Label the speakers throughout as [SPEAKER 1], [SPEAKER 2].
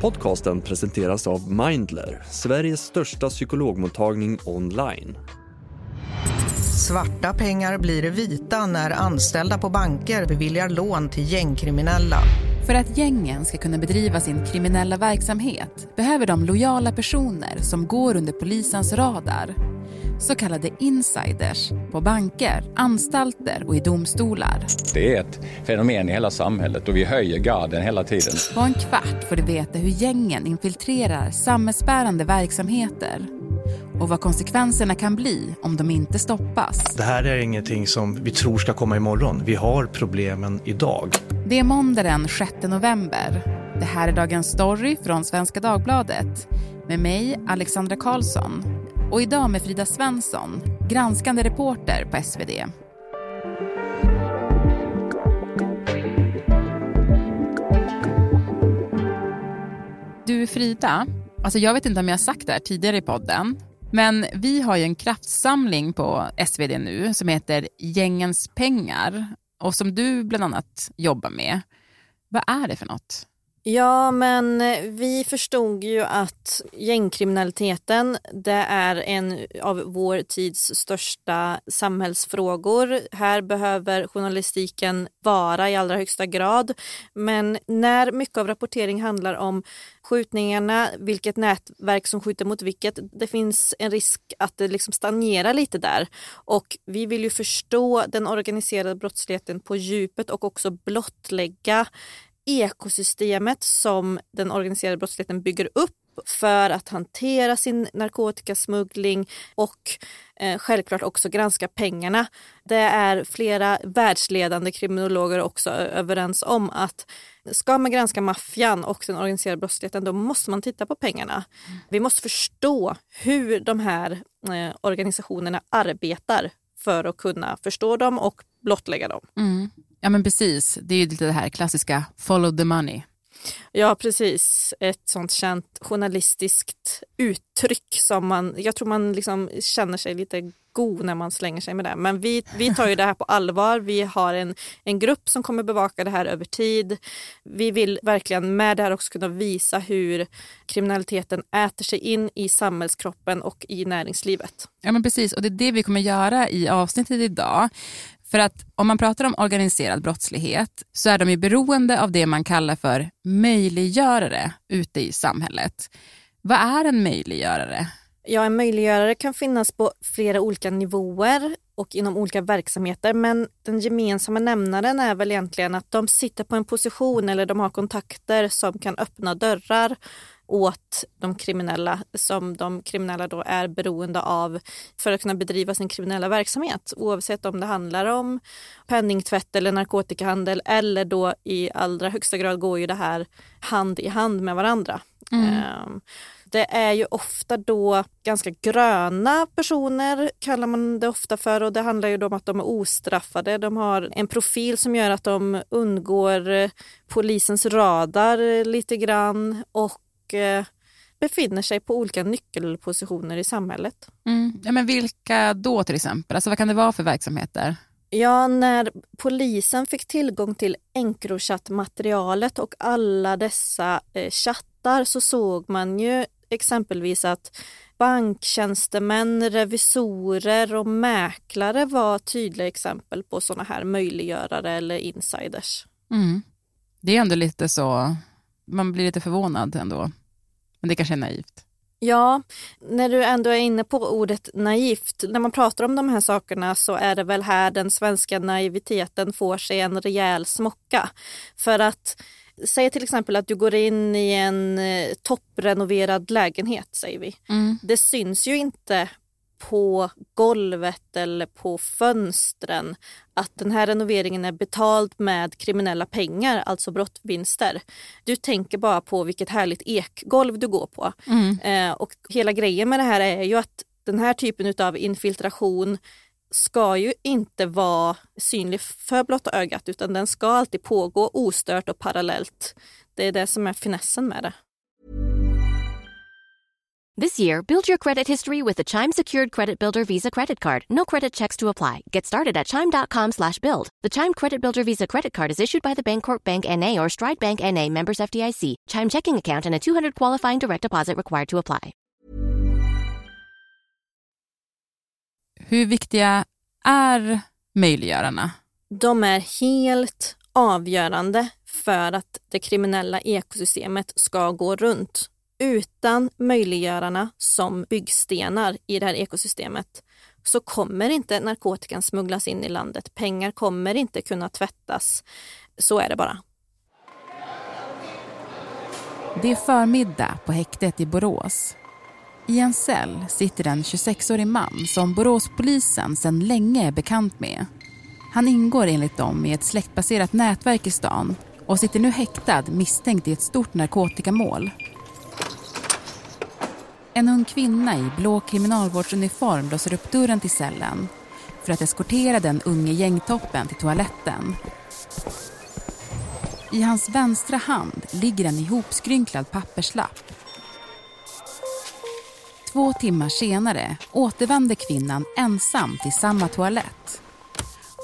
[SPEAKER 1] Podcasten presenteras av Mindler, Sveriges största psykologmottagning online.
[SPEAKER 2] Svarta pengar blir vita när anställda på banker beviljar lån till gängkriminella.
[SPEAKER 3] För att gängen ska kunna bedriva sin kriminella verksamhet behöver de lojala personer som går under polisens radar. Så kallade insiders på banker, anstalter och i domstolar.
[SPEAKER 4] Det är ett fenomen i hela samhället och vi höjer garden hela tiden.
[SPEAKER 3] På en kvart får du veta hur gängen infiltrerar samhällsbärande verksamheter och vad konsekvenserna kan bli om de inte stoppas.
[SPEAKER 5] Det här är ingenting som vi tror ska komma imorgon. Vi har problemen idag.
[SPEAKER 3] Det är måndag den 6 november. Det här är Dagens Story från Svenska Dagbladet med mig, Alexandra Karlsson. Och idag med Frida Svensson, granskande reporter på SvD. Du Frida, alltså jag vet inte om jag har sagt det här tidigare i podden, men vi har ju en kraftsamling på SvD nu som heter Gängens pengar och som du bland annat jobbar med. Vad är det för något?
[SPEAKER 6] Ja, men eh, vi förstod ju att gängkriminaliteten det är en av vår tids största samhällsfrågor. Här behöver journalistiken vara i allra högsta grad. Men när mycket av rapportering handlar om skjutningarna, vilket nätverk som skjuter mot vilket, det finns en risk att det liksom stagnerar lite där. Och vi vill ju förstå den organiserade brottsligheten på djupet och också blottlägga ekosystemet som den organiserade brottsligheten bygger upp för att hantera sin narkotikasmuggling och eh, självklart också granska pengarna. Det är flera världsledande kriminologer också överens om att ska man granska maffian och den organiserade brottsligheten då måste man titta på pengarna. Mm. Vi måste förstå hur de här eh, organisationerna arbetar för att kunna förstå dem och blottlägga dem.
[SPEAKER 3] Mm. Ja men precis, det är ju lite det här klassiska follow the money.
[SPEAKER 6] Ja precis, ett sånt känt journalistiskt uttryck som man, jag tror man liksom känner sig lite god när man slänger sig med det. Men vi, vi tar ju det här på allvar. Vi har en, en grupp som kommer bevaka det här över tid. Vi vill verkligen med det här också kunna visa hur kriminaliteten äter sig in i samhällskroppen och i näringslivet.
[SPEAKER 3] Ja men precis, och det är det vi kommer göra i avsnittet idag. För att om man pratar om organiserad brottslighet så är de ju beroende av det man kallar för möjliggörare ute i samhället. Vad är en möjliggörare?
[SPEAKER 6] Ja, en möjliggörare kan finnas på flera olika nivåer och inom olika verksamheter men den gemensamma nämnaren är väl egentligen att de sitter på en position eller de har kontakter som kan öppna dörrar åt de kriminella som de kriminella då är beroende av för att kunna bedriva sin kriminella verksamhet oavsett om det handlar om penningtvätt eller narkotikahandel eller då i allra högsta grad går ju det här hand i hand med varandra. Mm. Um, det är ju ofta då ganska gröna personer kallar man det ofta för och det handlar ju om att de är ostraffade. De har en profil som gör att de undgår polisens radar lite grann och Eh, befinner sig på olika nyckelpositioner i samhället.
[SPEAKER 3] Mm. Ja, men vilka då till exempel? Alltså, vad kan det vara för verksamheter?
[SPEAKER 6] Ja, när polisen fick tillgång till Encrochat-materialet och alla dessa eh, chattar så såg man ju exempelvis att banktjänstemän, revisorer och mäklare var tydliga exempel på sådana här möjliggörare eller insiders.
[SPEAKER 3] Mm. Det är ändå lite så, man blir lite förvånad ändå. Men det kanske är naivt.
[SPEAKER 6] Ja, när du ändå är inne på ordet naivt, när man pratar om de här sakerna så är det väl här den svenska naiviteten får sig en rejäl smocka. För att Säg till exempel att du går in i en eh, topprenoverad lägenhet, säger vi. Mm. Det syns ju inte på golvet eller på fönstren att den här renoveringen är betald med kriminella pengar, alltså brottvinster. Du tänker bara på vilket härligt ekgolv du går på. Mm. Eh, och hela grejen med det här är ju att den här typen av infiltration ska ju inte vara synlig för blotta ögat utan den ska alltid pågå ostört och parallellt. Det är det som är finessen med det.
[SPEAKER 7] This year, build your credit history with the Chime Secured Credit Builder Visa Credit Card. No credit checks to apply. Get started at chime.com slash build. The Chime Credit Builder Visa Credit Card is issued by the Bancorp Bank N.A. or Stride Bank N.A. members FDIC. Chime checking account and a 200 qualifying direct deposit required to apply.
[SPEAKER 3] Hur viktiga är möjliggörarna?
[SPEAKER 6] De är helt avgörande för att det kriminella ekosystemet ska gå runt. Utan möjliggörarna som byggstenar i det här ekosystemet så kommer inte narkotikan smugglas in i landet. Pengar kommer inte kunna tvättas. Så är det bara.
[SPEAKER 3] Det är förmiddag på häktet i Borås. I en cell sitter en 26-årig man som Boråspolisen sedan länge är bekant med. Han ingår enligt dem i ett släktbaserat nätverk i stan och sitter nu häktad misstänkt i ett stort narkotikamål. En ung kvinna i blå kriminalvårdsuniform låser upp dörren till cellen för att eskortera den unge gängtoppen till toaletten. I hans vänstra hand ligger en ihopskrynklad papperslapp. Två timmar senare återvänder kvinnan ensam till samma toalett.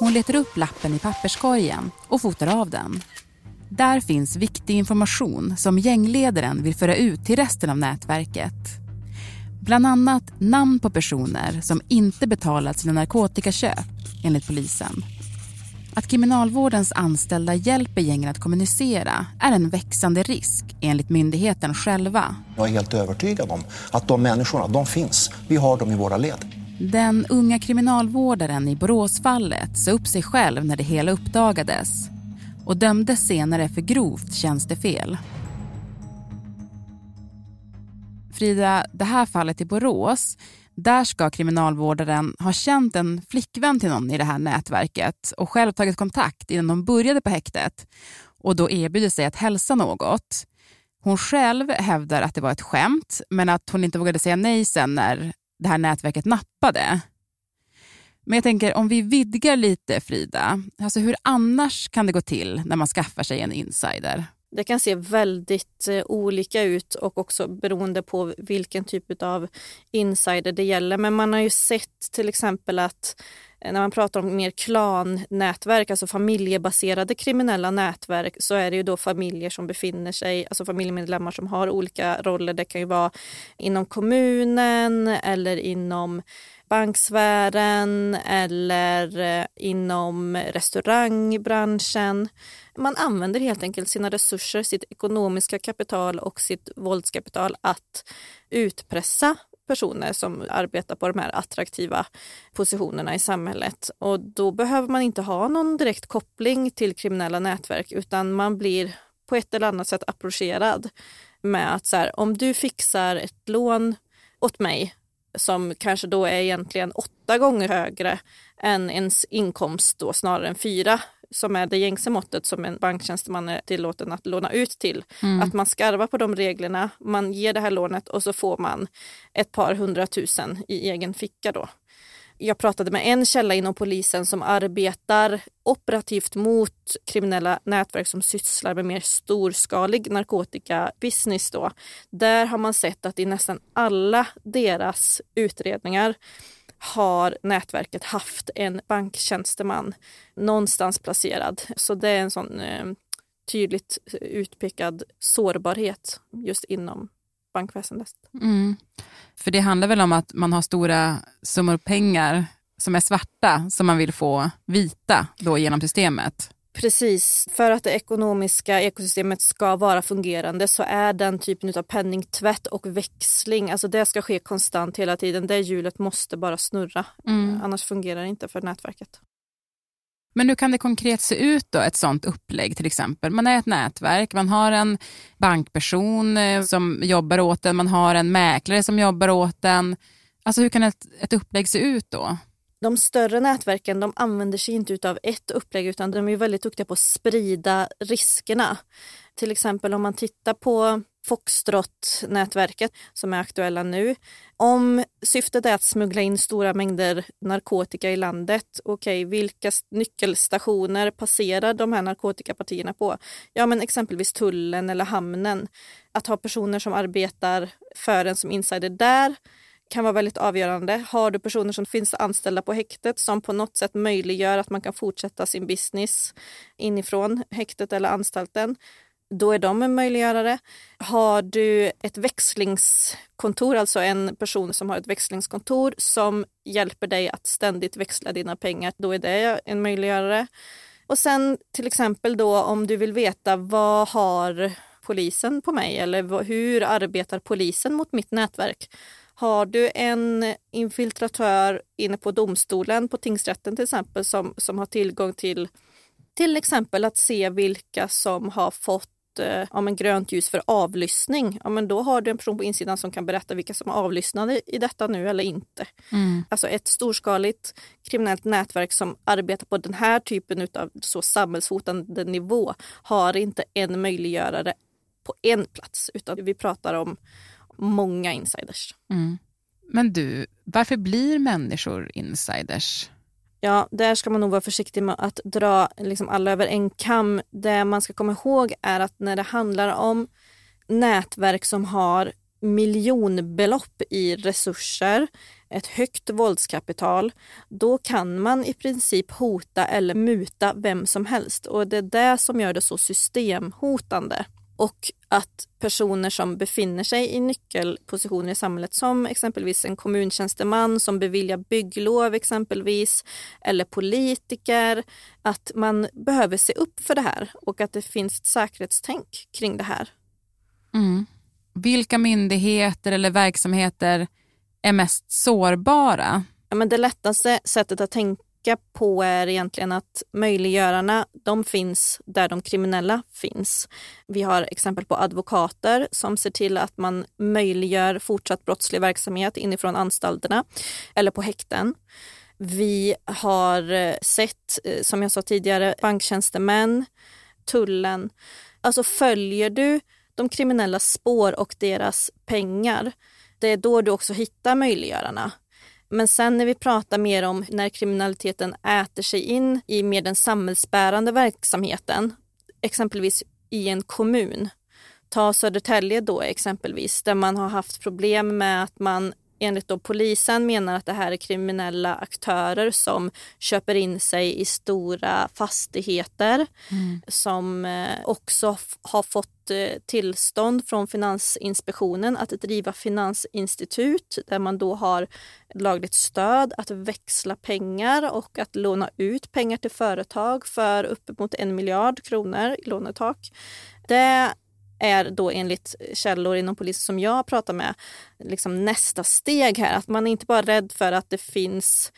[SPEAKER 3] Hon letar upp lappen i papperskorgen och fotar av den. Där finns viktig information som gängledaren vill föra ut till resten av nätverket. Bland annat namn på personer som inte betalat sina narkotikaköp, enligt polisen. Att kriminalvårdens anställda hjälper gängen att kommunicera är en växande risk, enligt myndigheten själva.
[SPEAKER 8] Jag är helt övertygad om att de människorna, de finns. Vi har dem i våra led.
[SPEAKER 3] Den unga kriminalvårdaren i Boråsfallet sa upp sig själv när det hela uppdagades och dömdes senare för grovt tjänstefel. Frida, det här fallet i Borås, där ska kriminalvårdaren ha känt en flickvän till någon i det här nätverket och själv tagit kontakt innan de började på häktet och då erbjuder sig att hälsa något. Hon själv hävdar att det var ett skämt men att hon inte vågade säga nej sen när det här nätverket nappade. Men jag tänker om vi vidgar lite Frida, alltså hur annars kan det gå till när man skaffar sig en insider?
[SPEAKER 6] Det kan se väldigt eh, olika ut och också beroende på vilken typ av insider det gäller. Men man har ju sett till exempel att Eh, när man pratar om mer klannätverk, alltså familjebaserade kriminella nätverk, så är det ju då familjer som befinner sig, alltså familjemedlemmar som har olika roller. Det kan ju vara inom kommunen eller inom banksfären eller eh, inom restaurangbranschen. Man använder helt enkelt sina resurser, sitt ekonomiska kapital och sitt våldskapital att utpressa personer som arbetar på de här attraktiva positionerna i samhället. Och då behöver man inte ha någon direkt koppling till kriminella nätverk utan man blir på ett eller annat sätt approcherad med att så här, om du fixar ett lån åt mig som kanske då är egentligen åtta gånger högre än ens inkomst då snarare än fyra som är det gängse måttet som en banktjänsteman är tillåten att låna ut till. Mm. Att man skarvar på de reglerna, man ger det här lånet och så får man ett par hundratusen i egen ficka då. Jag pratade med en källa inom polisen som arbetar operativt mot kriminella nätverk som sysslar med mer storskalig narkotikabusiness. Då. Där har man sett att i nästan alla deras utredningar har nätverket haft en banktjänsteman någonstans placerad. Så det är en sån eh, tydligt utpekad sårbarhet just inom bankväsendet.
[SPEAKER 3] Mm. För det handlar väl om att man har stora summor pengar som är svarta som man vill få vita då genom systemet?
[SPEAKER 6] Precis, för att det ekonomiska ekosystemet ska vara fungerande så är den typen av penningtvätt och växling, alltså det ska ske konstant hela tiden. Det hjulet måste bara snurra, mm. annars fungerar det inte för nätverket.
[SPEAKER 3] Men hur kan det konkret se ut då, ett sånt upplägg till exempel? Man är ett nätverk, man har en bankperson eh, som jobbar åt en, man har en mäklare som jobbar åt en. Alltså hur kan ett, ett upplägg se ut då?
[SPEAKER 6] De större nätverken de använder sig inte av ett upplägg utan de är väldigt duktiga på att sprida riskerna. Till exempel om man tittar på Foxtrot-nätverket som är aktuella nu. Om syftet är att smuggla in stora mängder narkotika i landet, okej, okay, vilka nyckelstationer passerar de här narkotikapartierna på? Ja, men exempelvis tullen eller hamnen. Att ha personer som arbetar för en som insider där kan vara väldigt avgörande. Har du personer som finns anställda på häktet som på något sätt möjliggör att man kan fortsätta sin business inifrån häktet eller anstalten, då är de en möjliggörare. Har du ett växlingskontor, alltså en person som har ett växlingskontor som hjälper dig att ständigt växla dina pengar, då är det en möjliggörare. Och sen till exempel då om du vill veta vad har polisen på mig eller hur arbetar polisen mot mitt nätverk? Har du en infiltratör inne på domstolen, på tingsrätten till exempel, som, som har tillgång till till exempel att se vilka som har fått eh, ja, men grönt ljus för avlyssning, ja, men då har du en person på insidan som kan berätta vilka som är avlyssnade i detta nu eller inte. Mm. Alltså ett storskaligt kriminellt nätverk som arbetar på den här typen av så samhällshotande nivå har inte en möjliggörare på en plats, utan vi pratar om många insiders. Mm.
[SPEAKER 3] Men du, varför blir människor insiders?
[SPEAKER 6] Ja, där ska man nog vara försiktig med att dra liksom alla över en kam. Det man ska komma ihåg är att när det handlar om nätverk som har miljonbelopp i resurser, ett högt våldskapital, då kan man i princip hota eller muta vem som helst och det är det som gör det så systemhotande och att personer som befinner sig i nyckelpositioner i samhället som exempelvis en kommuntjänsteman som beviljar bygglov exempelvis eller politiker, att man behöver se upp för det här och att det finns ett säkerhetstänk kring det här.
[SPEAKER 3] Mm. Vilka myndigheter eller verksamheter är mest sårbara?
[SPEAKER 6] Ja, men det lättaste sättet att tänka tänka på är egentligen att möjliggörarna, de finns där de kriminella finns. Vi har exempel på advokater som ser till att man möjliggör fortsatt brottslig verksamhet inifrån anstalterna eller på häkten. Vi har eh, sett, eh, som jag sa tidigare, banktjänstemän, tullen. Alltså följer du de kriminella spår och deras pengar, det är då du också hittar möjliggörarna. Men sen när vi pratar mer om när kriminaliteten äter sig in i mer den samhällsbärande verksamheten, exempelvis i en kommun. Ta Södertälje då exempelvis, där man har haft problem med att man enligt då polisen menar att det här är kriminella aktörer som köper in sig i stora fastigheter mm. som eh, också har fått eh, tillstånd från Finansinspektionen att driva finansinstitut där man då har lagligt stöd att växla pengar och att låna ut pengar till företag för uppemot en miljard kronor i lånetak. Det är då enligt källor inom polisen som jag pratar med liksom nästa steg här. Att man är inte bara rädd för att det finns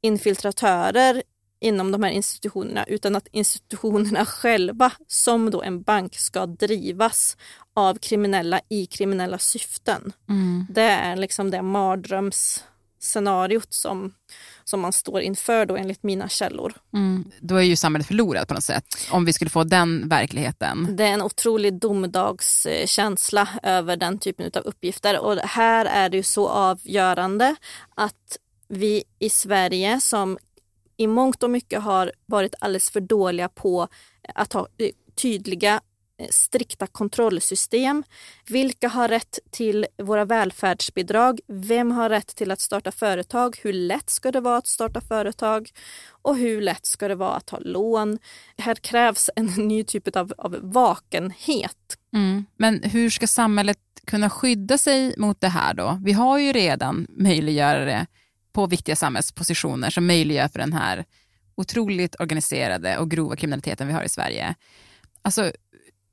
[SPEAKER 6] infiltratörer inom de här institutionerna utan att institutionerna själva som då en bank ska drivas av kriminella i kriminella syften. Mm. Det är liksom det mardrömsscenariot som som man står inför då enligt mina källor.
[SPEAKER 3] Mm. Då är ju samhället förlorat på något sätt, om vi skulle få den verkligheten.
[SPEAKER 6] Det är en otrolig domedagskänsla över den typen av uppgifter och här är det ju så avgörande att vi i Sverige som i mångt och mycket har varit alldeles för dåliga på att ha tydliga Eh, Eh, strikta kontrollsystem. Vilka har rätt till våra välfärdsbidrag? Vem har rätt till att starta företag? Hur lätt ska det vara att starta företag? Och hur lätt ska det vara att ta lån? Här krävs en ny typ av, av vakenhet.
[SPEAKER 3] Mm. Men hur ska samhället kunna skydda sig mot det här då? Vi har ju redan möjliggörare på viktiga samhällspositioner som möjliggör för den här otroligt organiserade och grova kriminaliteten vi har i Sverige. Alltså,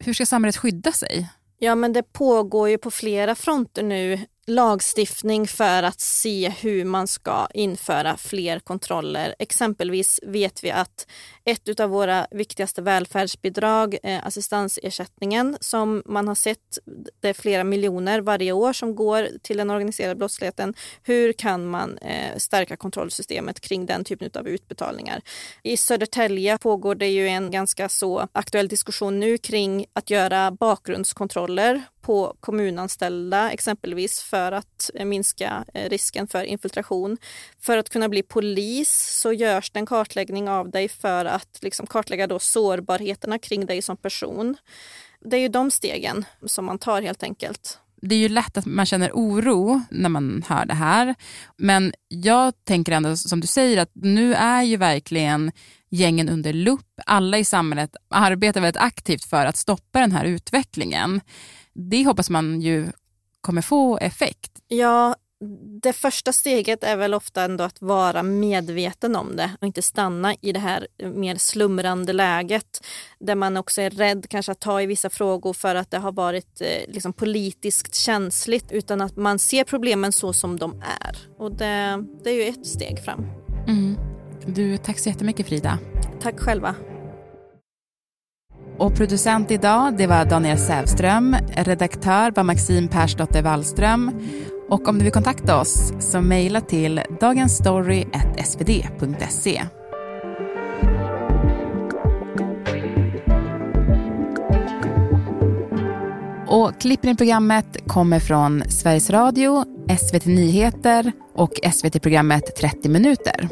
[SPEAKER 3] hur ska samhället skydda sig?
[SPEAKER 6] Ja men det pågår ju på flera fronter nu lagstiftning för att se hur man ska införa fler kontroller. Exempelvis vet vi att ett av våra viktigaste välfärdsbidrag, eh, assistansersättningen, som man har sett, det är flera miljoner varje år som går till den organiserade brottsligheten. Hur kan man eh, stärka kontrollsystemet kring den typen av utbetalningar? I Södertälje pågår det ju en ganska så aktuell diskussion nu kring att göra bakgrundskontroller på kommunanställda exempelvis för att eh, minska eh, risken för infiltration. För att kunna bli polis så görs det en kartläggning av dig för att liksom kartlägga då sårbarheterna kring dig som person. Det är ju de stegen som man tar helt enkelt.
[SPEAKER 3] Det är ju lätt att man känner oro när man hör det här. Men jag tänker ändå som du säger att nu är ju verkligen gängen under lupp. Alla i samhället arbetar väldigt aktivt för att stoppa den här utvecklingen. Det hoppas man ju kommer få effekt.
[SPEAKER 6] Ja, det första steget är väl ofta ändå att vara medveten om det och inte stanna i det här mer slumrande läget där man också är rädd kanske att ta i vissa frågor för att det har varit eh, liksom politiskt känsligt utan att man ser problemen så som de är. Och det, det är ju ett steg fram.
[SPEAKER 3] Mm. Du, tack så jättemycket Frida.
[SPEAKER 6] Tack själva.
[SPEAKER 3] Och producent idag, det var Daniel Sävström. Redaktör var Maxine Persdotter Wallström. Och om du vill kontakta oss så mejla till dagensstory.svd.se. Och klippen i programmet kommer från Sveriges Radio, SVT Nyheter och SVT-programmet 30 minuter.